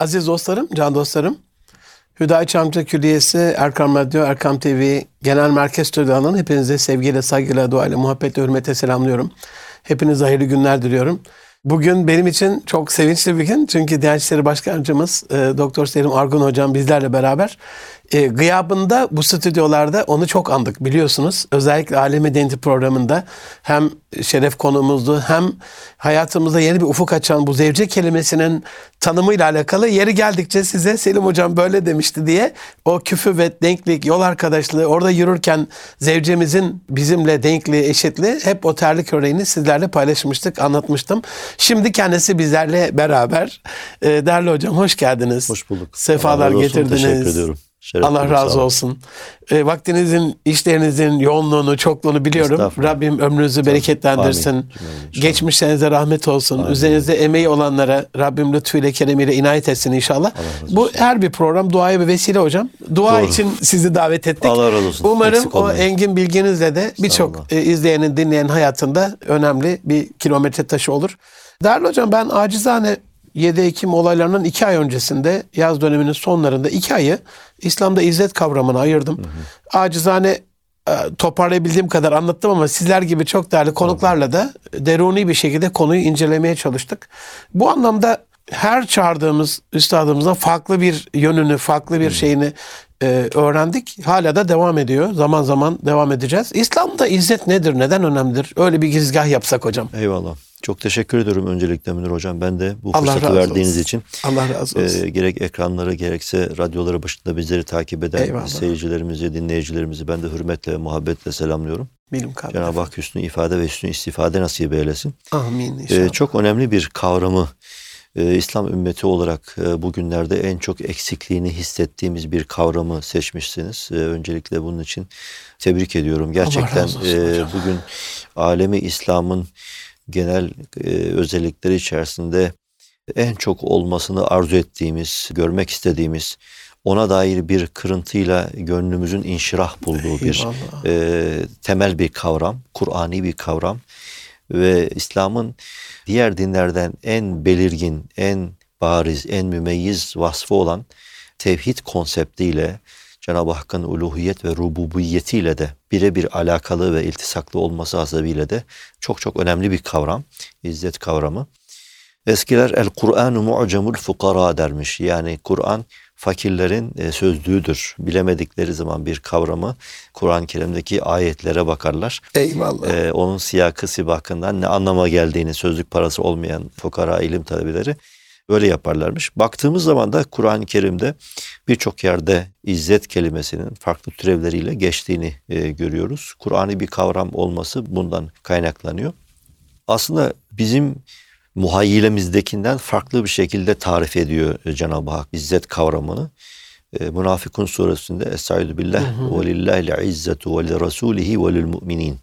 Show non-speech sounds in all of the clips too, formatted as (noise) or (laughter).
Aziz dostlarım, can dostlarım, Hüdayi Çamcı Külliyesi, Erkam Radyo, Erkam TV Genel Merkez Stüdyo'ndan hepinize sevgiyle, saygıyla, duayla, muhabbetle, hürmetle selamlıyorum. Hepinize hayırlı günler diliyorum. Bugün benim için çok sevinçli bir gün. Çünkü Diyanet İşleri Başkanımız e, Doktor Selim Argun Hocam bizlerle beraber e, gıyabında bu stüdyolarda onu çok andık biliyorsunuz. Özellikle Alemi Denti programında hem şeref konumuzdu hem hayatımızda yeni bir ufuk açan bu zevce kelimesinin tanımıyla alakalı yeri geldikçe size Selim Hocam böyle demişti diye o küfüvet, denklik, yol arkadaşlığı orada yürürken zevcemizin bizimle denkliği, eşitliği hep o terlik örneğini sizlerle paylaşmıştık, anlatmıştım. Şimdi kendisi bizlerle beraber. E, değerli hocam hoş geldiniz. Hoş bulduk. Sefalar olsun, getirdiniz. Teşekkür ediyorum. Şeref Allah razı olsun. E, vaktinizin, işlerinizin yoğunluğunu, çokluğunu biliyorum. Rabbim ömrünüzü bereketlendirsin. Amin. Geçmişlerinize rahmet olsun. Amin. Üzerinizde emeği olanlara Rabbim lütfuyla, keremiyle inayet etsin inşallah. Bu her bir program duaya bir vesile hocam. Dua Doğru. için sizi davet ettik. Allah razı olsun. Umarım Eksik o olmayın. engin bilginizle de birçok e, izleyenin, dinleyen hayatında önemli bir kilometre taşı olur. Değerli hocam ben acizane 7 Ekim olaylarının 2 ay öncesinde yaz döneminin sonlarında 2 ayı İslam'da izzet kavramına ayırdım. Acizane e, toparlayabildiğim kadar anlattım ama sizler gibi çok değerli konuklarla da deruni bir şekilde konuyu incelemeye çalıştık. Bu anlamda her çağırdığımız üstadımızdan farklı bir yönünü, farklı bir şeyini e, öğrendik. Hala da devam ediyor. Zaman zaman devam edeceğiz. İslam'da izzet nedir? Neden önemlidir? Öyle bir girizgah yapsak hocam. Eyvallah. Çok teşekkür ediyorum öncelikle Münir Hocam. Ben de bu Allah fırsatı verdiğiniz olsun. için Allah razı olsun. e, gerek ekranları gerekse radyoları başında bizleri takip eden Eyvallah. seyircilerimizi, dinleyicilerimizi ben de hürmetle ve muhabbetle selamlıyorum. Kabul. Cenab-ı Hak hüsnü ifade ve hüsnü istifade nasip eylesin. Amin E, inşallah. çok önemli bir kavramı e, İslam ümmeti olarak e, bugünlerde en çok eksikliğini hissettiğimiz bir kavramı seçmişsiniz. E, öncelikle bunun için tebrik ediyorum. Gerçekten e, bugün alemi İslam'ın genel e, özellikleri içerisinde en çok olmasını arzu ettiğimiz, görmek istediğimiz, ona dair bir kırıntıyla gönlümüzün inşirah bulduğu bir e, temel bir kavram, Kur'ani bir kavram. Ve İslam'ın diğer dinlerden en belirgin, en bariz, en mümeyyiz vasfı olan tevhid konseptiyle Cenab-ı Hakk'ın uluhiyet ve rububiyetiyle de birebir alakalı ve iltisaklı olması hasebiyle de çok çok önemli bir kavram, izzet kavramı. Eskiler el Kur'anu mu'cemul fukara dermiş. Yani Kur'an fakirlerin e, sözlüğüdür. Bilemedikleri zaman bir kavramı Kur'an-ı Kerim'deki ayetlere bakarlar. Eyvallah. Ee, onun siyakı sibakından ne anlama geldiğini sözlük parası olmayan fukara ilim talebeleri böyle yaparlarmış. Baktığımız zaman da Kur'an-ı Kerim'de birçok yerde izzet kelimesinin farklı türevleriyle geçtiğini e, görüyoruz. Kur'an'ı bir kavram olması bundan kaynaklanıyor. Aslında bizim muhayyilemizdekinden farklı bir şekilde tarif ediyor e, Cenab-ı Hak izzet kavramını. E, Münafıkun suresinde Estaizu billah ve lillahil izzetu ve li rasulihi ve lil mu'minin.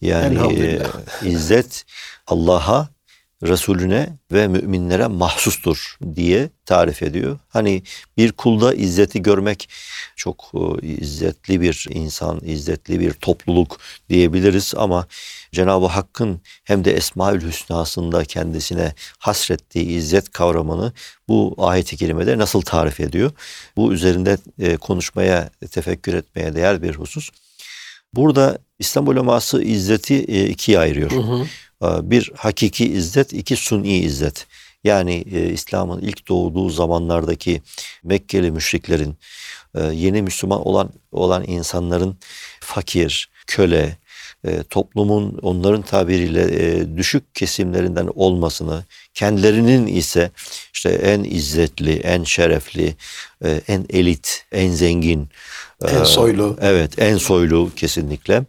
Yani e, izzet Allah'a, Resulüne ve müminlere mahsustur diye tarif ediyor. Hani bir kulda izzeti görmek çok e, izzetli bir insan, izzetli bir topluluk diyebiliriz ama Cenab-ı Hakk'ın hem de Esmaül Hüsna'sında kendisine hasrettiği izzet kavramını bu ayet-i kerimede nasıl tarif ediyor? Bu üzerinde e, konuşmaya, tefekkür etmeye değer bir husus. Burada İslam uleması izzeti e, ikiye ayırıyor. E, Bir hakiki izzet, iki suni izzet. Yani e, İslam'ın ilk doğduğu zamanlardaki Mekkeli müşriklerin, e, yeni Müslüman olan olan insanların fakir, köle, e, toplumun onların tabiriyle e, düşük kesimlerinden olmasını, kendilerinin ise işte en izzetli, en şerefli, e, en elit, en zengin, En e, soylu. Evet, en soylu kesinlikle.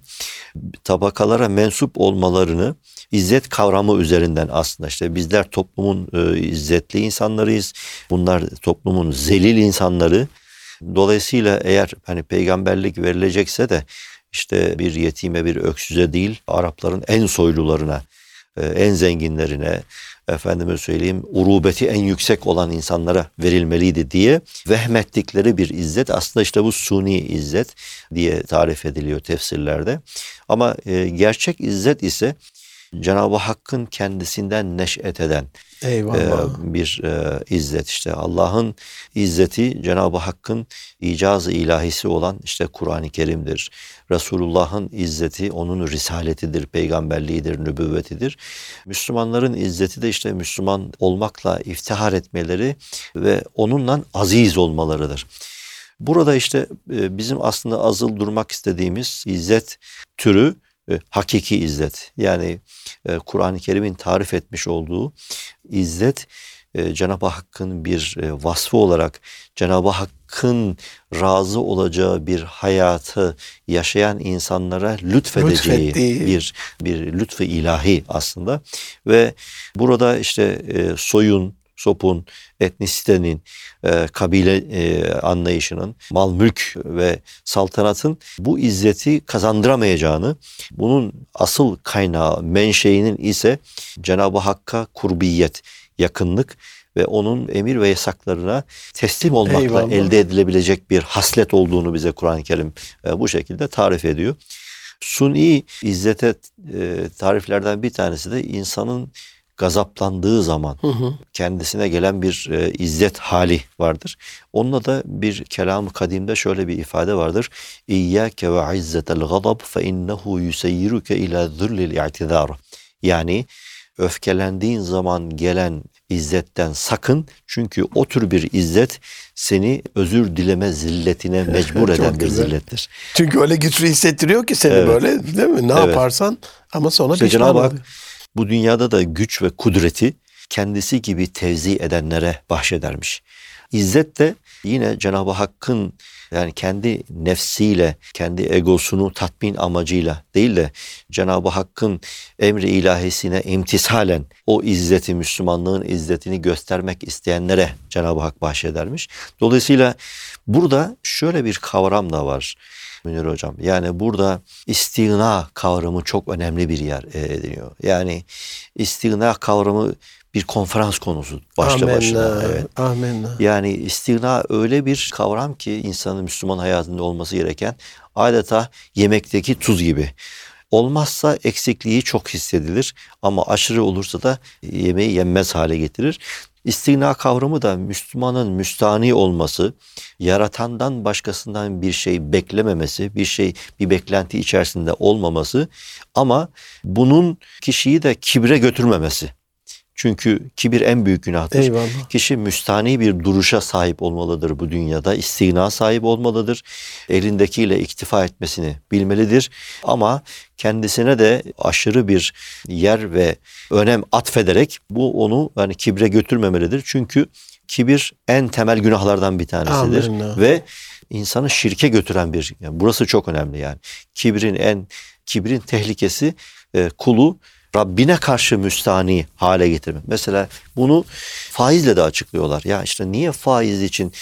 Tabakalara mensup olmalarını izzet kavramı üzerinden aslında işte bizler toplumun e, izzetli insanlarıyız. Bunlar toplumun zelil insanları. Dolayısıyla eğer hani peygamberlik verilecekse de işte bir yetime bir öksüze değil Arapların en soylularına, e, en zenginlerine, efendime söyleyeyim urubeti en yüksek olan insanlara verilmeliydi diye vehmettikleri bir izzet aslında işte bu suni izzet diye tarif ediliyor tefsirlerde. Ama e, gerçek izzet ise Cenab-ı Hakk'ın kendisinden neş'et eden Eyvallah. e, bir e, izzet işte. Allah'ın izzeti Cenab-ı Hakk'ın icazı ilahisi olan işte Kur'an-ı Kerim'dir. Resulullah'ın izzeti onun risaletidir, peygamberliğidir, nübüvvetidir. Müslümanların izzeti de işte Müslüman olmakla iftihar etmeleri ve onunla aziz olmalarıdır. Burada işte e, bizim aslında azıl durmak istediğimiz izzet türü e, hakiki izzet. Yani e, Kur'an-ı Kerim'in tarif etmiş olduğu izzet Cenab-ı Hakk'ın bir vasfı olarak Cenab-ı Hakk'ın razı olacağı bir hayatı yaşayan insanlara lütfedeceği Lütfettiği. bir bir lütfu ilahi aslında ve burada işte soyun sopun, etnisitenin, e, kabile e, anlayışının, mal mülk ve saltanatın bu izzeti kazandıramayacağını, bunun asıl kaynağı, menşeinin ise Cenab-ı Hakk'a kurbiyet, yakınlık ve onun emir ve yasaklarına teslim olmakla Eyvallah. elde edilebilecek bir haslet olduğunu bize Kur'an-ı Kerim e, bu şekilde tarif ediyor. Suni izzete e, tariflerden bir tanesi de insanın gazaplandığı zaman hı hı. kendisine gelen bir e, izzet hali vardır. Onunla da bir kelam-ı kadimde şöyle bir ifade vardır. İyyâke ve izzetel gazab fe innehu yuseyyiruke ila züllil i'tidâr. Yani öfkelendiğin zaman gelen izzetten sakın. Çünkü o tür bir izzet seni özür dileme zilletine (laughs) mecbur eden bir zillettir. Çünkü öyle güçlü hissettiriyor ki seni evet. böyle değil mi? Ne evet. yaparsan ama sonra işte pişman Cenab-ı Hak bu dünyada da güç ve kudreti kendisi gibi tevzi edenlere bahşedermiş. İzzet de yine Cenab-ı Hakk'ın yani kendi nefsiyle, kendi egosunu tatmin amacıyla değil de Cenab-ı Hakk'ın emri ilahisine imtisalen o izzeti, Müslümanlığın izzetini göstermek isteyenlere Cenab-ı Hak bahşedermiş. Dolayısıyla burada şöyle bir kavram da var. Münir Hocam. Yani burada istigna kavramı çok önemli bir yer e, ediniyor. Yani istigna kavramı bir konferans konusu başlı Amenna, başına. Evet. Amenna. Yani istigna öyle bir kavram ki insanın Müslüman hayatında olması gereken adeta yemekteki tuz gibi. Olmazsa eksikliği çok hissedilir ama aşırı olursa da yemeği yenmez hale getirir. İstigna kavramı da Müslümanın müstani olması, yaratandan başkasından bir şey beklememesi, bir şey bir beklenti içerisinde olmaması ama bunun kişiyi de kibre götürmemesi. Çünkü kibir en büyük günahtır. Eyvallah. Kişi müstani bir duruşa sahip olmalıdır bu dünyada. İstigna sahip olmalıdır. Elindekiyle iktifa etmesini bilmelidir. Ama kendisine de aşırı bir yer ve önem atfederek bu onu yani kibre götürmemelidir. Çünkü kibir en temel günahlardan bir tanesidir. Amin. Ve insanı şirke götüren bir yani burası çok önemli yani. Kibrin en kibrin tehlikesi e, kulu Rabbine karşı müstani hale getirmek. Mesela bunu faizle de açıklıyorlar. Ya işte niye faiz için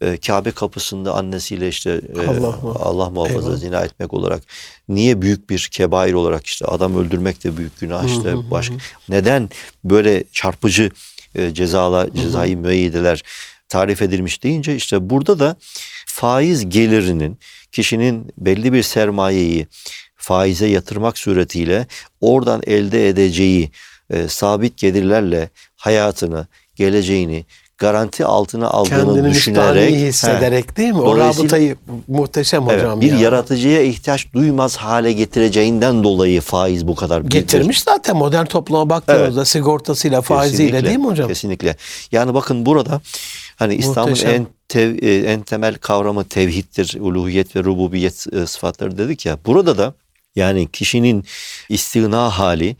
e, Kabe kapısında annesiyle işte e, Allah, Allah muhafaza Eyvallah. zina etmek olarak niye büyük bir kebair olarak işte adam öldürmek de büyük günah işte hı hı baş neden böyle çarpıcı e, cezala cezai müeyyideler tarif edilmiş deyince işte burada da faiz gelirinin kişinin belli bir sermayeyi faize yatırmak suretiyle oradan elde edeceği e, sabit gelirlerle hayatını, geleceğini garanti altına aldığını Kendini düşünerek hissederek he, değil mi? O rabıtayı muhteşem evet, hocam bir ya. yaratıcıya ihtiyaç duymaz hale getireceğinden dolayı faiz bu kadar. Getirmiş zaten modern topluma baktığımızda evet. sigortasıyla, faiziyle kesinlikle, değil mi hocam? Kesinlikle. Yani bakın burada hani İslam'ın en tev, e, en temel kavramı tevhiddir, uluhiyet ve rububiyet e, sıfatları dedik ya. Burada da yani kişinin istigna hali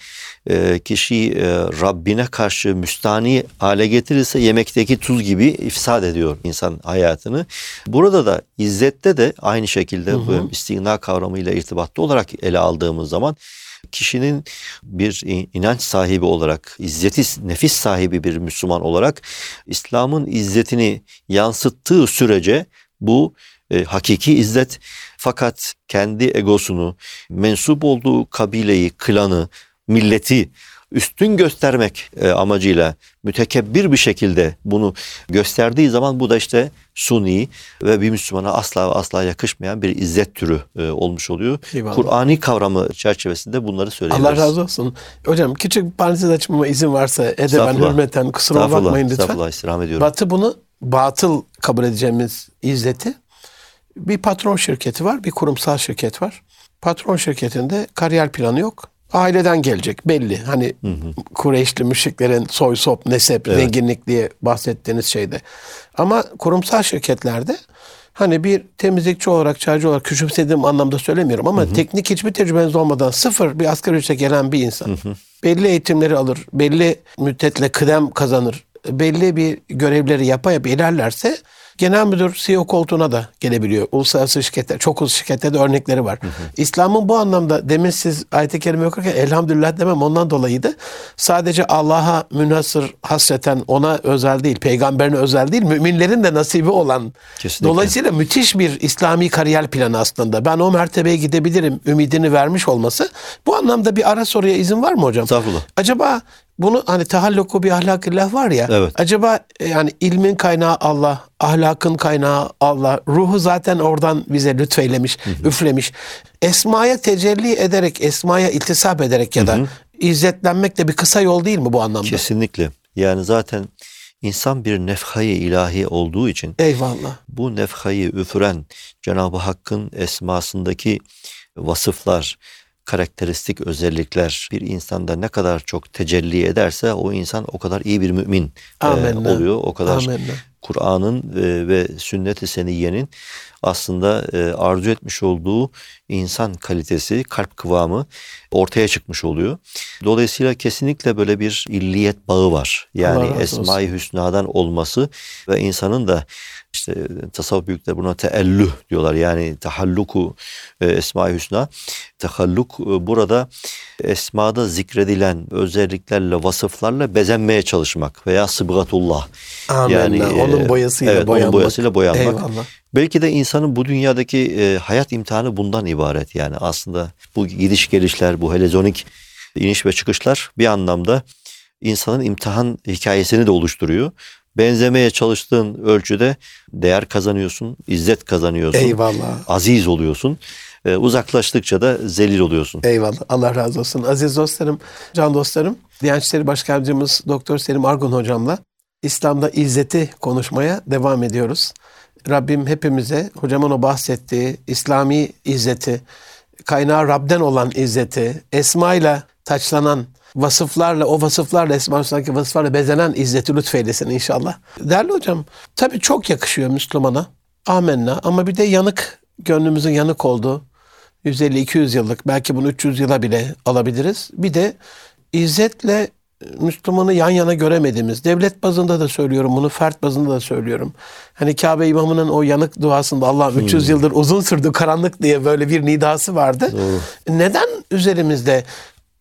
e, kişiyi e, Rabbine karşı müstani hale getirirse yemekteki tuz gibi ifsad ediyor insan hayatını. Burada da izzette de aynı şekilde hı hı. bu istigna kavramıyla irtibatlı olarak ele aldığımız zaman kişinin bir inanç sahibi olarak, izzeti nefis sahibi bir Müslüman olarak İslam'ın izzetini yansıttığı sürece bu e, hakiki izzet fakat kendi egosunu, mensup olduğu kabileyi, klanı, milleti üstün göstermek e, amacıyla mütekebbir bir şekilde bunu gösterdiği zaman bu da işte suni ve bir Müslümana asla asla yakışmayan bir izzet türü e, olmuş oluyor. Kur'ani kavramı çerçevesinde bunları söyleyebiliriz. Allah razı olsun. Hocam küçük bir parantez açmama izin varsa edeben hürmeten kusura bakmayın lütfen. estağfurullah, istirham ediyorum. Batı bunu batıl kabul edeceğimiz izzeti bir patron şirketi var, bir kurumsal şirket var. Patron şirketinde kariyer planı yok. Aileden gelecek belli. Hani Kureyşli müşriklerin soy sop, nesep, Evet. zenginlik diye bahsettiğiniz şeyde. Ama kurumsal şirketlerde hani bir temizlikçi olarak, çaycı olarak küçümsediğim anlamda söylemiyorum ama teknik hiçbir tecrübeniz olmadan sıfır bir asgari ücrete gelen bir insan belli eğitimleri alır, belli müddetle kıdem kazanır, belli bir görevleri yapa yapa ilerlerse genel müdür CEO koltuğuna da gelebiliyor. Uluslararası şirketler, çok uluslu şirketlerde örnekleri var. İslam'ın bu anlamda demin siz ayet-i kerime okurken elhamdülillah demem ondan dolayıydı. Sadece Allah'a münhasır hasreten ona özel değil, peygamberine özel değil, müminlerin de nasibi olan. Kesinlikle. Dolayısıyla müthiş bir İslami kariyer planı aslında. Ben o mertebeye gidebilirim ümidini vermiş olması. Bu anlamda bir ara soruya izin var mı hocam? Estağfurullah. Acaba bunu hani tahalluku bir ahlakillah var ya. Evet. Acaba e, yani ilmin kaynağı Allah, ahlakın kaynağı Allah, ruhu zaten oradan bize lütfeylemiş, üflemiş. Esmaya tecelli ederek, esmaya iltisap ederek ya da izzetlenmek de bir kısa yol değil mi bu anlamda? Kesinlikle. Yani zaten insan bir nefhayı ilahi olduğu için Eyvallah. bu nefhayı üfüren Cenab-ı Hakk'ın esmasındaki vasıflar, karakteristik özellikler bir insanda ne kadar çok tecelli ederse o insan o kadar iyi bir mümin e, oluyor. O kadar. Kur'an'ın e, ve sünnet-i seniyyenin aslında e, arzu etmiş olduğu insan kalitesi, kalp kıvamı ortaya çıkmış oluyor. Dolayısıyla kesinlikle böyle bir illiyet bağı var. Yani. Esma-i Hüsna'dan olması ve insanın da işte tasavvuf büyükleri buna teellüh diyorlar. Yani tahalluku e, Esma-i Hüsna. Tahalluk e, burada esmada zikredilen özelliklerle, vasıflarla bezenmeye çalışmak veya sıbgatullah. Amenna. e, onun boyasıyla evet, boyanmak. Onun boyasıyla boyanmak. Eyvallah. Belki de insanın bu dünyadaki e, hayat imtihanı bundan ibaret. Yani aslında bu gidiş gelişler, bu helezonik iniş ve çıkışlar bir anlamda insanın imtihan hikayesini de oluşturuyor. Benzemeye çalıştığın ölçüde değer kazanıyorsun, izzet kazanıyorsun, Eyvallah. aziz oluyorsun. E, uzaklaştıkça da zelil oluyorsun. Eyvallah. Allah razı olsun. Aziz dostlarım, can dostlarım. Diyanet İşleri Başkanımız Doktor Selim Argun hocamla İslam'da izzeti konuşmaya devam ediyoruz. Rabbim hepimize hocamın o bahsettiği İslami izzeti, kaynağı Rab'den olan izzeti, esma ile taçlanan vasıflarla, o vasıflarla, esma Hüsna'daki vasıflarla bezenen izzeti lütfeylesin inşallah. Değerli hocam, tabii çok yakışıyor Müslümana. Amenna. Ama bir de yanık, gönlümüzün yanık olduğu, 150-200 yıllık belki bunu 300 yıla bile alabiliriz. Bir de izzetle Müslümanı yan yana göremediğimiz, devlet bazında da söylüyorum bunu, fert bazında da söylüyorum. Hani Kabe imamının o yanık duasında Allah'ım 300 yıldır uzun sürdü karanlık diye böyle bir nidası vardı. Neden üzerimizde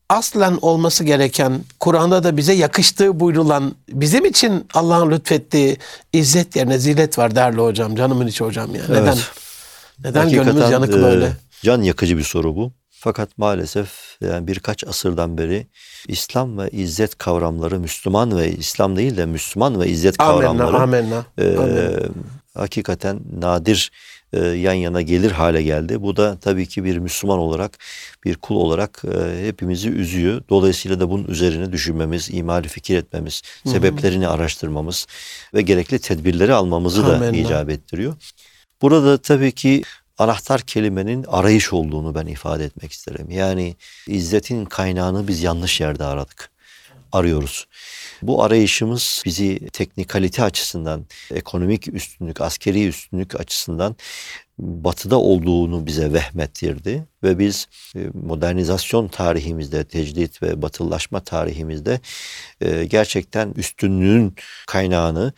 aslen olması gereken, Kur'an'da da bize yakıştığı buyurulan, bizim için Allah'ın lütfettiği izzet yerine zillet var değerli hocam, canımın içi hocam ya. Neden? Evet. Neden gönlümüz Hakikaten, yanık e, böyle? Can yakıcı bir soru bu. Fakat maalesef yani birkaç asırdan beri İslam ve izzet kavramları Müslüman ve İslam değil de Müslüman ve izzet Amenna, kavramları amenna. e, amenna. hakikaten nadir e, yan yana gelir hale geldi. Bu da tabii ki bir Müslüman olarak, bir kul olarak e, hepimizi üzüyor. Dolayısıyla da bunun üzerine düşünmemiz, imali fikir etmemiz, sebeplerini araştırmamız ve gerekli tedbirleri almamızı da Amenna. icap ettiriyor. Burada tabii ki anahtar kelimenin arayış olduğunu ben ifade etmek isterim. Yani izzetin kaynağını biz yanlış yerde aradık. Arıyoruz. Bu arayışımız bizi teknikalite açısından, ekonomik üstünlük, askeri üstünlük açısından batıda olduğunu bize vehmettirdi ve biz e, modernizasyon tarihimizde, tecdit ve batılılaşma tarihimizde e, gerçekten üstünlüğün kaynağını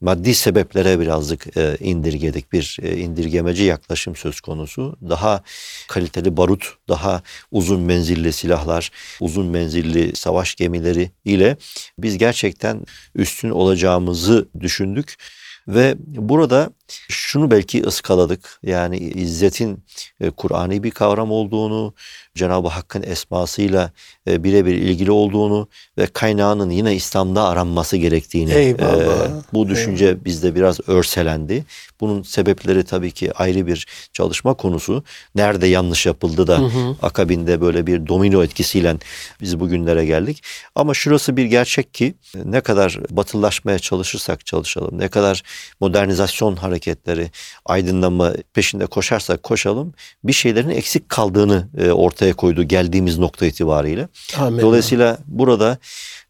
maddi sebeplere birazcık e, indirgedik. Bir e, indirgemeci yaklaşım söz konusu. Daha kaliteli barut, daha uzun menzilli silahlar, uzun menzilli savaş gemileri ile biz gerçekten üstün olacağımızı düşündük. Ve burada şunu belki ıskaladık. Yani izzetin e, Kur'ani bir kavram olduğunu, Cenab-ı Hakk'ın esmasıyla e, birebir ilgili olduğunu ve kaynağının yine İslam'da aranması gerektiğini. Eyvallah. E, bu düşünce Eyvallah. bizde biraz örselendi. Bunun sebepleri tabii ki ayrı bir çalışma konusu. Nerede yanlış yapıldı da hı hı. akabinde böyle bir domino etkisiyle biz bugünlere geldik. Ama şurası bir gerçek ki ne kadar batılılaşmaya çalışırsak çalışalım, ne kadar modernizasyon hareketleri, aydınlanma peşinde koşarsak koşalım bir şeylerin eksik kaldığını e, ortaya koydu geldiğimiz nokta itibariyle. Amin. Dolayısıyla burada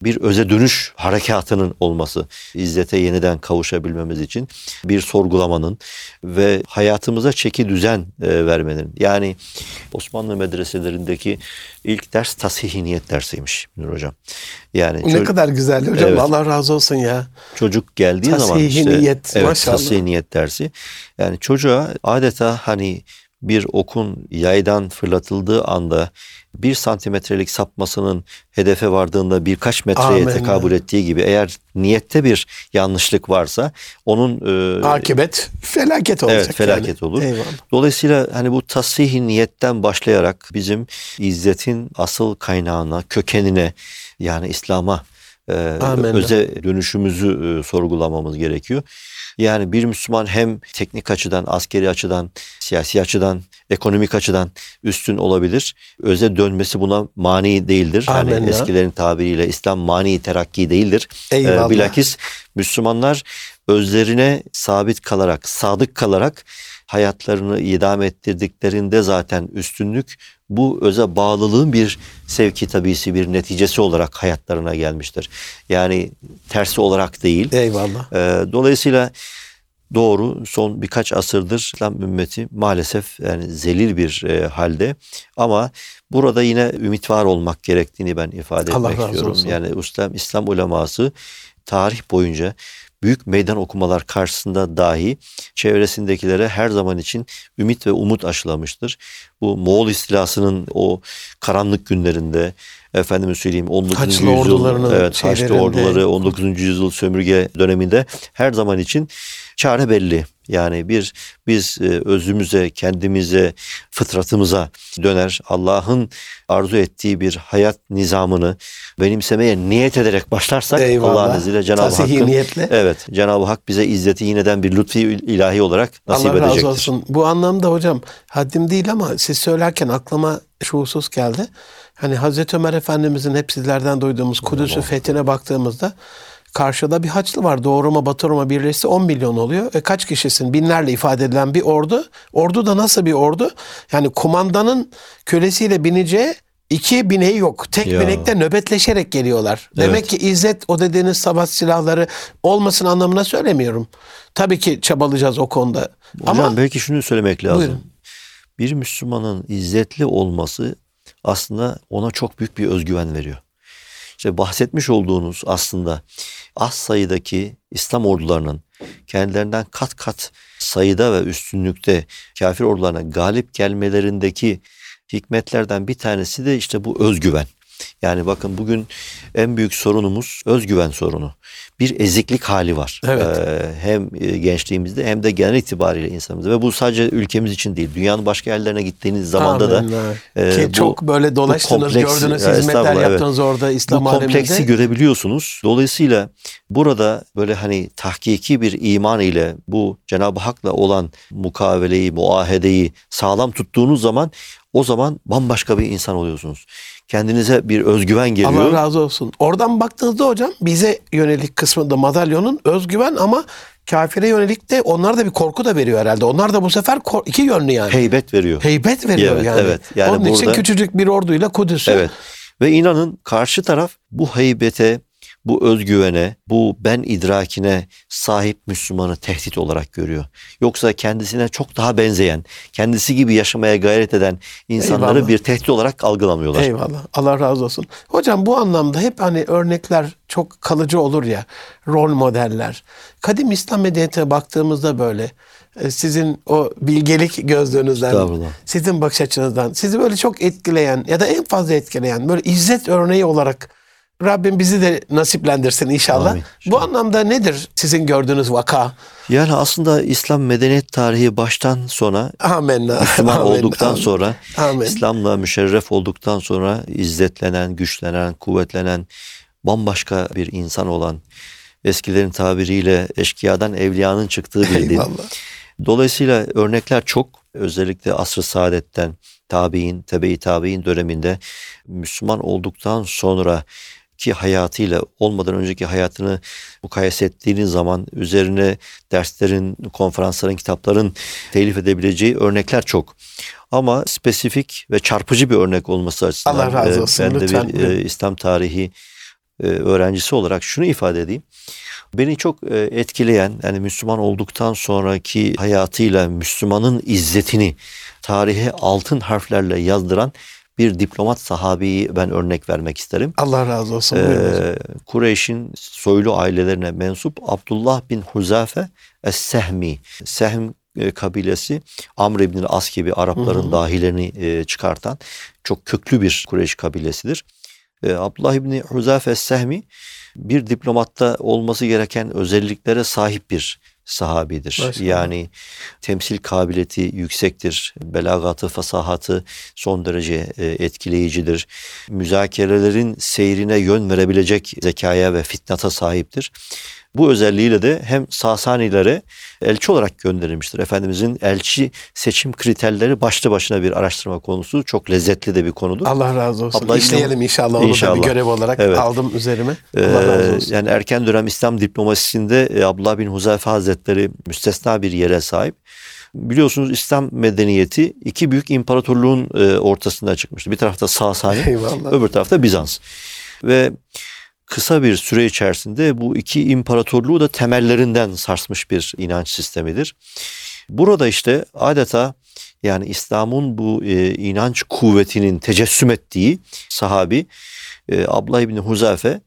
bir öze dönüş harekatının olması, izzete yeniden kavuşabilmemiz için bir sorgulamanın ve hayatımıza çeki düzen e, vermenin. Yani Osmanlı medreselerindeki ilk ders tasih niyet dersiymiş Münir Hocam. Yani ne kadar güzel hocam evet, Allah razı olsun ya. Çocuk geldiği tasih zaman işte niyet, evet, maşallah. tasih niyet dersi. Yani çocuğa adeta hani bir okun yaydan fırlatıldığı anda bir santimetrelik sapmasının hedefe vardığında birkaç metreye Amen. tekabül ettiği gibi eğer niyette bir yanlışlık varsa onun e, akibet felaket olacak. Evet felaket yani. olur. Eyvallah. Dolayısıyla hani bu tasih niyetten başlayarak bizim izzetin asıl kaynağına, kökenine yani İslam'a e, öze dönüşümüzü e, sorgulamamız gerekiyor. Yani bir Müslüman hem teknik açıdan, askeri açıdan, siyasi açıdan, ekonomik açıdan üstün olabilir. Öze dönmesi buna mani değildir. Amin yani eskilerin tabiriyle İslam mani terakki değildir. Eyvallah. Ee, bilakis Müslümanlar özlerine sabit kalarak, sadık kalarak hayatlarını idam ettirdiklerinde zaten üstünlük bu öze bağlılığın bir sevki tabisi bir neticesi olarak hayatlarına gelmiştir. Yani tersi olarak değil. Eyvallah. Ee, dolayısıyla doğru son birkaç asırdır İslam ümmeti maalesef yani zelil bir e, halde ama burada yine ümit var olmak gerektiğini ben ifade Allah etmek istiyorum. Olsun. Yani İslam İslam uleması tarih boyunca büyük meydan okumalar karşısında dahi çevresindekilere her zaman için ümit ve umut aşılamıştır. Bu Moğol istilasının o karanlık günlerinde efendim söyleyeyim 19. Haçlı yüzyıl evet Haçlı orduları 19. yüzyıl sömürge döneminde her zaman için çare belli. Yani bir biz e, özümüze, kendimize, fıtratımıza döner Allah'ın arzu ettiği bir hayat nizamını benimsemeye niyet ederek başlarsak Allah'ın izniyle Cenab-ı Hakk'ın niyetle. evet Cenab-ı Hak bize izzeti yeniden bir lütfi ilahi olarak nasip Allah edecektir. Allah razı olsun. Bu anlamda hocam haddim değil ama siz söylerken aklıma şu husus geldi. Hani Hazreti Ömer Efendimizin hep sizlerden duyduğumuz Kudüs'ü fethine baktığımızda karşıda bir Haçlı var. Doğru mu Batı Roma birleşse 10 milyon oluyor. E kaç kişisin? Binlerle ifade edilen bir ordu. Ordu da nasıl bir ordu? Yani kumandanın kölesiyle bineceği iki bineği yok. Tek ya. binekte nöbetleşerek geliyorlar. Evet. Demek ki izzet o dediğiniz savaş silahları olmasın anlamına söylemiyorum. Tabii ki çabalayacağız o konuda. Hocam Ama belki şunu söylemek lazım. Buyurun. Bir Müslümanın izzetli olması aslında ona çok büyük bir özgüven veriyor. İşte bahsetmiş olduğunuz aslında az sayıdaki İslam ordularının kendilerinden kat kat sayıda ve üstünlükte kafir ordularına galip gelmelerindeki hikmetlerden bir tanesi de işte bu özgüven. Yani bakın bugün en büyük sorunumuz özgüven sorunu. Bir eziklik hali var. Evet. Ee, hem e, gençliğimizde hem de genel itibariyle insanımızda. Ve bu sadece ülkemiz için değil. Dünyanın başka yerlerine gittiğiniz zamanda da. E, Ki bu, çok böyle dolaştınız, kompleks, gördünüz, hizmetler yaptınız evet. orada İslam Bu kompleksi aleminde. görebiliyorsunuz. Dolayısıyla burada böyle hani tahkiki bir iman ile bu Cenab-ı Hak'la olan mukaveleyi, muahedeyi sağlam tuttuğunuz zaman o zaman bambaşka bir insan oluyorsunuz. Kendinize bir özgüven geliyor. Allah razı olsun. Oradan baktığınızda hocam bize yönelik kısmında madalyonun özgüven ama kafire yönelik de onlar da bir korku da veriyor herhalde. Onlar da bu sefer iki yönlü yani. Heybet veriyor. Heybet veriyor evet, yani. Evet. yani. Onun burada, için küçücük bir orduyla Kudüs'ü. Evet. Ve inanın karşı taraf bu heybete, bu özgüvene, bu ben idrakine sahip Müslümanı tehdit olarak görüyor. Yoksa kendisine çok daha benzeyen, kendisi gibi yaşamaya gayret eden insanları Eyvallah. bir tehdit olarak algılamıyorlar. Eyvallah. Allah razı olsun. Hocam bu anlamda hep hani örnekler çok kalıcı olur ya, rol modeller. Kadim İslam medeniyetine baktığımızda böyle e, sizin o bilgelik gözlüğünüzden, sizin bakış açınızdan, sizi böyle çok etkileyen ya da en fazla etkileyen böyle izzet örneği olarak Rabbim bizi de nasiplendirsin inşallah. Amin. Bu anlamda nedir sizin gördüğünüz vaka? Yani aslında İslam medeniyet tarihi baştan sona Amenna. Müslüman Amin, olduktan amin. sonra Amin. İslam'la müşerref olduktan sonra izzetlenen, güçlenen, kuvvetlenen bambaşka bir insan olan eskilerin tabiriyle eşkıyadan evliyanın çıktığı bir din. Dolayısıyla örnekler çok. Özellikle asr-ı saadetten, tabi'in, tebe-i tabi'in döneminde Müslüman olduktan sonra ki hayatıyla olmadan önceki hayatını mukayese ettiğiniz zaman üzerine derslerin, konferansların, kitapların telif edebileceği örnekler çok. Ama spesifik ve çarpıcı bir örnek olması açısından Allah razı e, olsun, ben de lütfen. bir e, İslam tarihi e, öğrencisi olarak şunu ifade edeyim. Beni çok e, etkileyen yani Müslüman olduktan sonraki hayatıyla Müslümanın izzetini tarihe altın harflerle yazdıran bir diplomat sahabeyi ben örnek vermek isterim. Allah razı olsun. Ee, Kureyş'in soylu ailelerine mensup Abdullah bin Huzafe Es-Sehmi. Sehm e, kabilesi Amr ibn As gibi Arapların dahilerini e, çıkartan çok köklü bir Kureyş kabilesidir. E, Abdullah ibn Huzafe Es-Sehmi bir diplomatta olması gereken özelliklere sahip bir sahabidir. Maşallah. Yani temsil kabiliyeti yüksektir. Belagatı, fasahatı son derece e, etkileyicidir. Müzakerelerin seyrine yön verebilecek zekaya ve fitnata sahiptir. Bu özelliğiyle de hem Sasanilere elçi olarak gönderilmiştir. Efendimizin elçi seçim kriterleri başlı başına bir araştırma konusu. Çok lezzetli de bir konudur. Allah razı olsun. Allah İşleyelim inşallah. Onu da İnşallah. bir görev olarak Evet. aldım üzerime. Ee, Allah razı olsun. yani erken dönem İslam diplomasisinde e, Abdullah bin Huzayfe Hazretleri müstesna bir yere sahip. Biliyorsunuz İslam medeniyeti iki büyük imparatorluğun e, ortasında çıkmıştı. Bir tarafta Sasani, Eyvallah. öbür tarafta Bizans. Ve kısa bir süre içerisinde bu iki imparatorluğu da temellerinden sarsmış bir inanç sistemidir. Burada işte adeta yani İslam'ın bu e, inanç kuvvetinin tecessüm ettiği sahabi e, Abdullah İbni Huzafe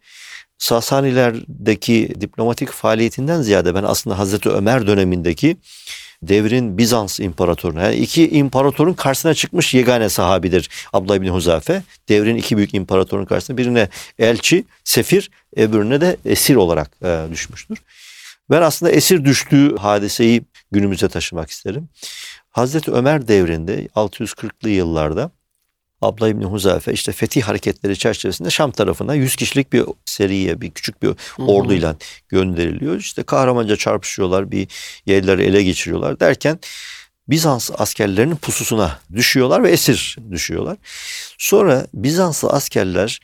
Sasanilerdeki diplomatik faaliyetinden ziyade ben aslında Hazreti Ömer dönemindeki devrin Bizans imparatoruna yani iki imparatorun karşısına çıkmış yegane sahabidir Abdullah İbni Huzafe. Devrin iki büyük imparatorun karşısına birine elçi, sefir, öbürüne de esir olarak e, düşmüştür. Ben aslında esir düştüğü hadiseyi günümüze taşımak isterim. Hazreti Ömer devrinde 640'lı yıllarda Abla İbni Huzafe işte fetih hareketleri çerçevesinde Şam tarafına 100 kişilik bir seriye bir küçük bir orduyla gönderiliyor. İşte kahramanca çarpışıyorlar bir yerleri ele geçiriyorlar derken Bizans askerlerinin pususuna düşüyorlar ve esir düşüyorlar. Sonra Bizanslı askerler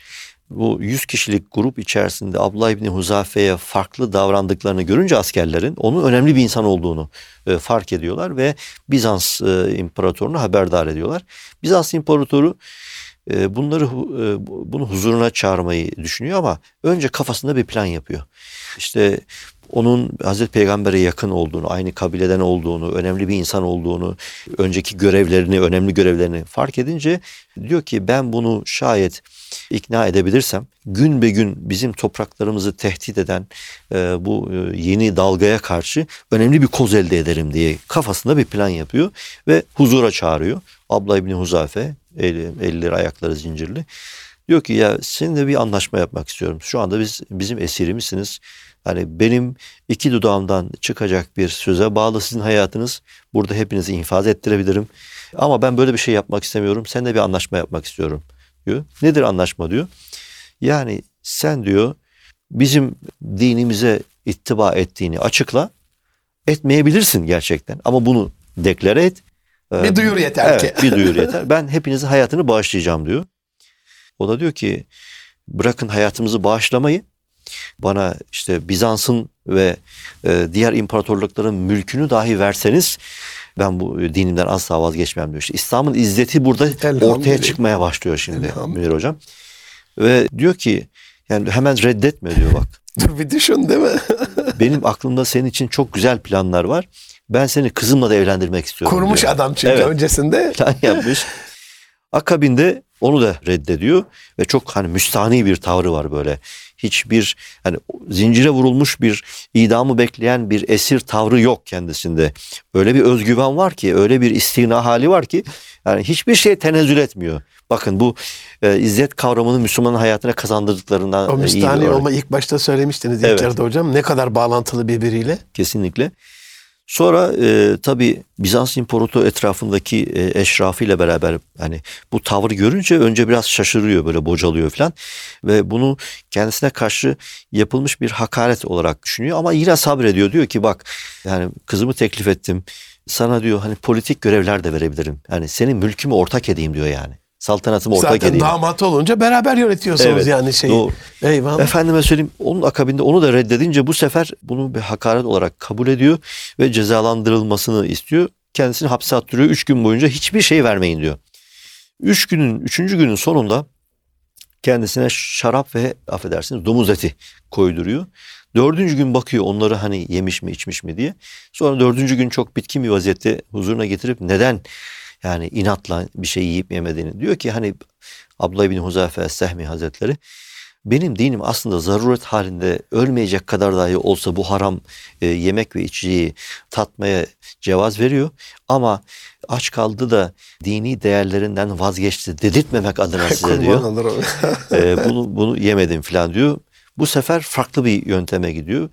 bu 100 kişilik grup içerisinde Abdullah İbni Huzafe'ye farklı davrandıklarını görünce askerlerin onun önemli bir insan olduğunu e, fark ediyorlar ve Bizans e, imparatorunu haberdar ediyorlar. Bizans imparatoru e, bunları e, bu- bunu huzuruna çağırmayı düşünüyor ama önce kafasında bir plan yapıyor. İşte onun Hazreti Peygamber'e yakın olduğunu, aynı kabileden olduğunu, önemli bir insan olduğunu, önceki görevlerini, önemli görevlerini fark edince diyor ki ben bunu şayet ikna edebilirsem gün be gün bizim topraklarımızı tehdit eden e, bu e, yeni dalgaya karşı önemli bir koz elde ederim diye kafasında bir plan yapıyor ve huzura çağırıyor. Abla İbni Huzafe, eli, elleri ayakları zincirli. Diyor ki ya seninle bir anlaşma yapmak istiyorum. Şu anda biz bizim esirimizsiniz. Hani benim iki dudağımdan çıkacak bir söze bağlı sizin hayatınız. Burada hepinizi infaz ettirebilirim. Ama ben böyle bir şey yapmak istemiyorum. Seninle bir anlaşma yapmak istiyorum diyor. Nedir anlaşma diyor. Yani sen diyor bizim dinimize ittiba ettiğini açıkla. Etmeyebilirsin gerçekten ama bunu deklare et. Ee, Bir duyur yeter evet, ki. bir duyur (laughs) yeter. Ben hepinizin hayatını bağışlayacağım diyor. O da diyor ki bırakın hayatımızı bağışlamayı bana işte Bizans'ın ve e, diğer imparatorlukların mülkünü dahi verseniz ben bu e, dinimden asla vazgeçmem diyor. İşte İslam'ın izzeti burada ortaya çıkmaya başlıyor şimdi. Münir Hocam. Ve diyor ki yani hemen reddetme diyor bak. (laughs) Dur bir düşün değil mi? (laughs) Benim aklımda senin için çok güzel planlar var. Ben seni kızımla da evlendirmek istiyorum Kurmuş diyor. adam çünkü Evet. öncesinde. (laughs) plan yapmış. Akabinde onu da reddediyor ve çok hani müstahni bir tavrı var böyle. Hiçbir hani zincire vurulmuş bir idamı bekleyen bir esir tavrı yok kendisinde. Öyle bir özgüven var ki, öyle bir istina hali var ki yani hiçbir şey tenezzül etmiyor. Bakın bu e, izzet kavramını Müslümanın hayatına kazandırdıklarından O e, örnek. olma ilk başta söylemiştiniz Evet. yarıda hocam. Ne kadar bağlantılı birbiriyle. Kesinlikle. Sonra e, tabi Bizans İmparatoru etrafındaki e, eşrafıyla beraber hani bu tavrı görünce önce biraz şaşırıyor böyle bocalıyor falan ve bunu kendisine karşı yapılmış bir hakaret olarak düşünüyor ama yine sabrediyor. Diyor ki bak yani kızımı teklif ettim. Sana diyor hani politik görevler de verebilirim. Yani senin mülkümü ortak edeyim diyor yani saltanatımı ortak Zaten edeyim. damat olunca beraber yönetiyorsunuz Evet, yani şeyi. doğru. Eyvallah. Efendime söyleyeyim onun akabinde onu da reddedince bu sefer bunu bir hakaret olarak kabul ediyor ve cezalandırılmasını istiyor. Kendisini hapse attırıyor. Üç gün boyunca hiçbir şey vermeyin diyor. Üç günün, üçüncü günün sonunda kendisine şarap ve affedersiniz domuz eti koyduruyor. Dördüncü gün bakıyor onları hani yemiş mi içmiş mi diye. Sonra dördüncü gün çok bitkin bir vaziyette huzuruna getirip neden yani inatla bir şey yiyip yemediğini diyor ki hani Abdullah bin Huzayfe Sehmi Hazretleri benim dinim aslında zaruret halinde ölmeyecek kadar dahi olsa bu haram e, yemek ve içeceği tatmaya cevaz veriyor. Ama aç kaldı da dini değerlerinden vazgeçti dedirtmemek adına size (laughs) diyor. E, bunu bunu yemedim falan diyor. Bu sefer farklı bir yönteme gidiyor.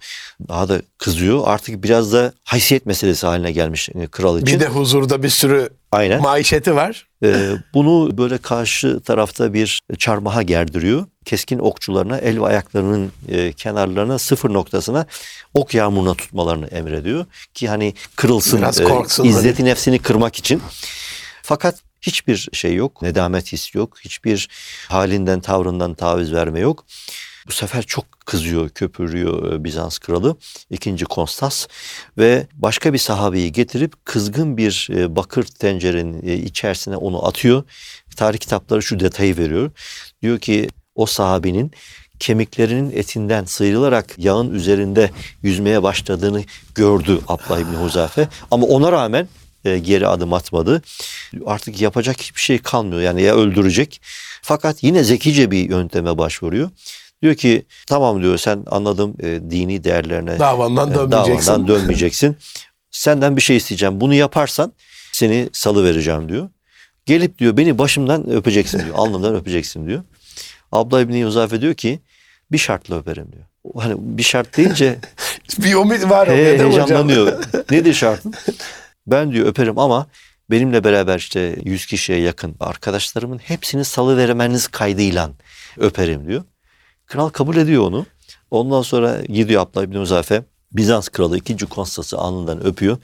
Daha da kızıyor. Artık biraz da haysiyet meselesi haline gelmiş e, kral için. bir de huzurda bir sürü Aynen. maişeti var. Ee, bunu böyle karşı tarafta bir çarmıha gerdiriyor. Keskin okçularına el ve ayaklarının e, kenarlarına sıfır noktasına ok yağmuruna tutmalarını emrediyor. Ki hani kırılsın, Biraz e, korksun izzeti nefsini kırmak için. Fakat hiçbir şey yok, nedamet hissi yok, hiçbir halinden tavrından taviz verme yok. Bu sefer çok kızıyor, köpürüyor e, Bizans kralı 2. Konstas ve başka bir sahabeyi getirip kızgın bir e, bakır tencerenin e, içerisine onu atıyor. Tarih kitapları şu detayı veriyor. Diyor ki o sahabenin kemiklerinin etinden sıyrılarak yağın üzerinde yüzmeye başladığını gördü Abdullah İbni Huzafe. Ama ona rağmen geri adım atmadı. Artık yapacak hiçbir şey kalmıyor. Yani ya öldürecek. Fakat yine zekice bir yönteme başvuruyor. Diyor ki tamam diyor sen anladım e, dini değerlerine Davandan e, dönmeyeceksin. davandan dönmeyeceksin. Senden bir şey isteyeceğim. Bunu yaparsan seni salı vereceğim diyor. Gelip diyor beni başımdan öpeceksin diyor. (laughs) Alnımdan öpeceksin diyor. Abla İbni Yuzafe diyor ki bir şartla öperim diyor. Hani bir şart deyince (laughs) Bir umut var He, mi hocam? heyecanlanıyor. (laughs) Nedir şartın? Ben diyor öperim ama benimle beraber işte 100 kişiye yakın arkadaşlarımın hepsini salı vermeniz kaydıyla öperim diyor. Kral kabul ediyor onu. Ondan sonra gidiyor Abdullah İbni Muzafe Bizans kralı 2. Konstas'ı alnından öpüyor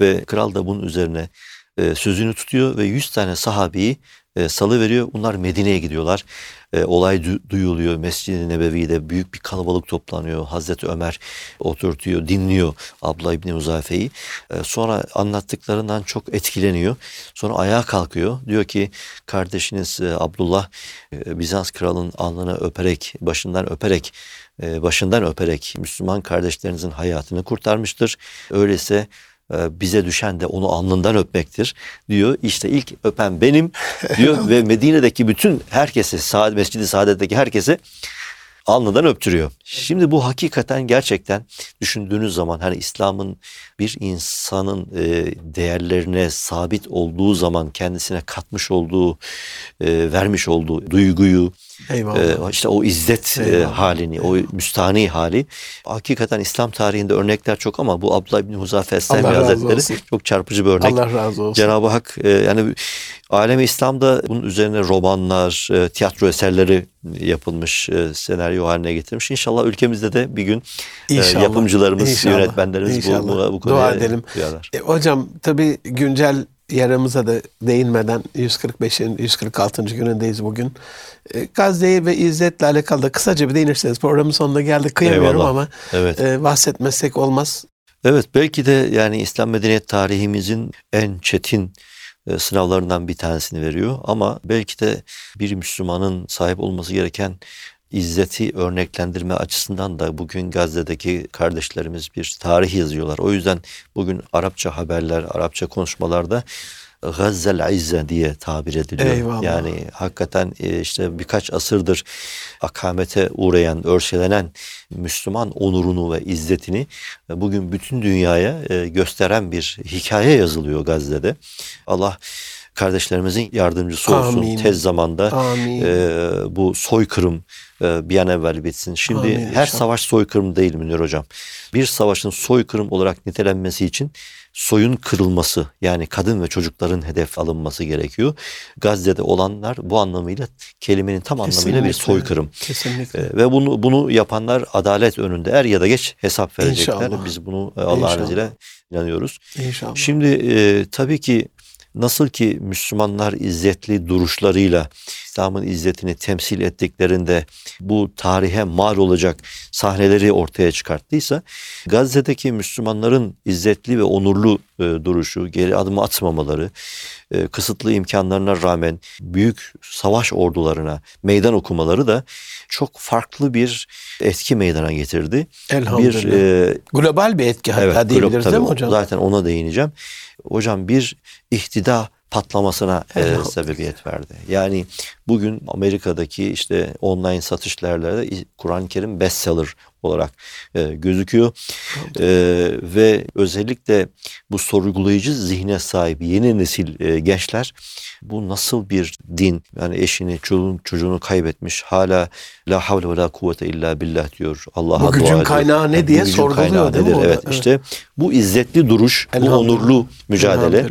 ve kral da bunun üzerine e, sözünü tutuyor ve 100 tane sahabeyi e, salı veriyor. Bunlar Medine'ye gidiyorlar. E, olay du- duyuluyor. Mescid-i Nebevi'de büyük bir kalabalık toplanıyor. Hazreti Ömer oturtuyor, dinliyor Abla İbni Muzafe'yi. E, sonra anlattıklarından çok etkileniyor. Sonra ayağa kalkıyor. Diyor ki kardeşiniz Abdullah Bizans kralının alnını öperek, başından öperek başından öperek Müslüman kardeşlerinizin hayatını kurtarmıştır. Öyleyse bize düşen de onu alnından öpmektir diyor. İşte ilk öpen benim diyor (laughs) ve Medine'deki bütün herkese, Saad Mescid-i Saadet'teki herkese alnından öptürüyor. Şimdi bu hakikaten gerçekten düşündüğünüz zaman hani İslam'ın bir insanın e, değerlerine sabit olduğu zaman kendisine katmış olduğu, e, vermiş olduğu duyguyu, Eyvallah. ee, işte o izzet e, Eyvallah. halini, o müstahni hali. Hakikaten İslam tarihinde örnekler çok ama bu Abdullah İbni Huzafe Esselmi Hazretleri olsun. çok çarpıcı bir örnek. Allah razı olsun. Cenab-ı Hak e, yani alemi İslam'da bunun üzerine romanlar, e, tiyatro eserleri yapılmış, e, senaryo haline getirmiş. İnşallah ülkemizde de bir gün e, yapımcılarımız, İnşallah. yönetmenlerimiz bu, İnşallah. bu, bu Dua konuya edelim. duyarlar. E, hocam tabii güncel yaramıza da değinmeden 145'in 146. günündeyiz bugün. E, Gazze'yi ve İzzet'le alakalı da kısaca bir değinirseniz programın sonuna geldik. Kıyamıyorum Eyvallah. ama Evet. e, bahsetmezsek olmaz. Evet belki de yani İslam medeniyet tarihimizin en çetin e, sınavlarından bir tanesini veriyor ama belki de bir Müslümanın sahip olması gereken izzeti örneklendirme açısından da bugün Gazze'deki kardeşlerimiz bir tarih yazıyorlar. O yüzden bugün Arapça haberler, Arapça konuşmalarda Gazzel İzze diye tabir ediliyor. Eyvallah. Yani hakikaten e, işte birkaç asırdır akamete uğrayan, örselenen Müslüman onurunu ve izzetini e, bugün bütün dünyaya e, gösteren bir hikaye yazılıyor Gazze'de. Allah kardeşlerimizin yardımcısı olsun. Amin. Tez zamanda Amin. e, bu soykırım e, bir an evvel bitsin. Şimdi Amin her inşallah. savaş soykırım değil Münir Hocam. Bir savaşın soykırım olarak nitelenmesi için soyun kırılması yani kadın ve çocukların hedef alınması gerekiyor. Gazze'de olanlar bu anlamıyla kelimenin tam anlamıyla bir Kesinlikle. soykırım. Kesinlikle. E, ve bunu bunu yapanlar adalet önünde er ya da geç hesap verecekler. İnşallah. Biz bunu e, Allah'ın izniyle inanıyoruz. İnşallah. Şimdi e, tabii ki nasıl ki Müslümanlar izzetli duruşlarıyla İslam'ın izzetini temsil ettiklerinde bu tarihe mal olacak sahneleri ortaya çıkarttıysa Gazze'deki Müslümanların izzetli ve onurlu e, duruşu, geri adım atmamaları, e, kısıtlı imkanlarına rağmen büyük savaş ordularına meydan okumaları da çok farklı bir etki meydana getirdi. Bir Elhamdülillah. e, Global bir etki hatta Evet, diyebiliriz global- değil mi tabii, hocam? Zaten ona değineceğim. Hocam bir ihtida patlamasına e, sebebiyet verdi. Yani bugün Amerika'daki işte online satış yerlerde Kur'an-ı Kerim bestseller olarak e, gözüküyor. E, ve özellikle bu sorgulayıcı zihne sahip yeni nesil e, gençler bu nasıl bir din yani eşini çocuğunu, çocuğunu kaybetmiş hala la havle ve la kuvvete illa billah diyor. Allah'a Bu dua gücün ediyor. kaynağı ne Yani diye gücün sorguluyor değil mi nedir? orada? Evet, Evet. işte bu izzetli duruş, bu onurlu mücadele.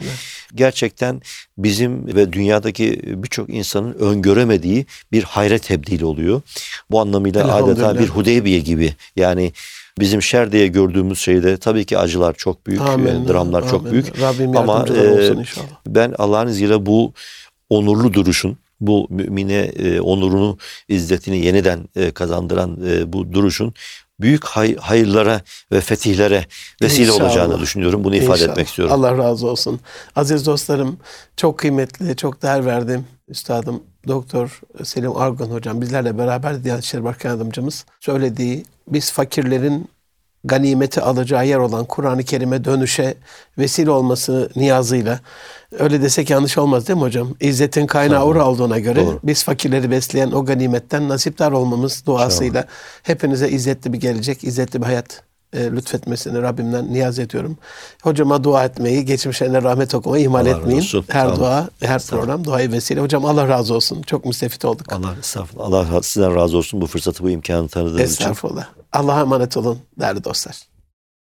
Gerçekten bizim ve dünyadaki birçok insanın öngöremediği bir hayret tebdili oluyor. Bu anlamıyla adeta bir Hudeybiye gibi. Yani bizim şer diye gördüğümüz şeyde tabii ki acılar çok büyük, Amin. e, dramlar çok Amin. büyük. Rabbim Ama e, ben Allah'ın izniyle bu onurlu duruşun, bu mümine e, onurunu, izzetini yeniden e, kazandıran e, bu duruşun büyük hay- hayırlara ve fetihlere vesile İnşallah. olacağını düşünüyorum. Bunu ifade İnşallah. etmek istiyorum. Allah razı olsun. Aziz dostlarım, çok kıymetli, çok değer verdim. Üstadım Doktor Selim Argun hocam bizlerle beraber Diyanet İşleri Başkan Yardımcımız söylediği biz fakirlerin ganimeti alacağı yer olan Kur'an-ı Kerim'e dönüşe vesile olması niyazıyla öyle desek yanlış olmaz değil mi hocam? İzzetin kaynağı ora olduğuna göre Doğru. biz fakirleri besleyen o ganimetten nasipdar olmamız duasıyla hepinize izzetli bir gelecek, izzetli bir hayat e, lütfetmesini Rabbimden niyaz ediyorum. Hocama dua etmeyi, geçmişlerine rahmet okumayı ihmal Allah etmeyin. olsun. Her dua, her program duayı vesile. Hocam Allah razı olsun. Çok müstefit olduk. Allah estağfurullah. Allah sizden razı olsun bu fırsatı, bu imkanı tanıdığınız için. Estağfurullah. Allah'a emanet olun değerli dostlar.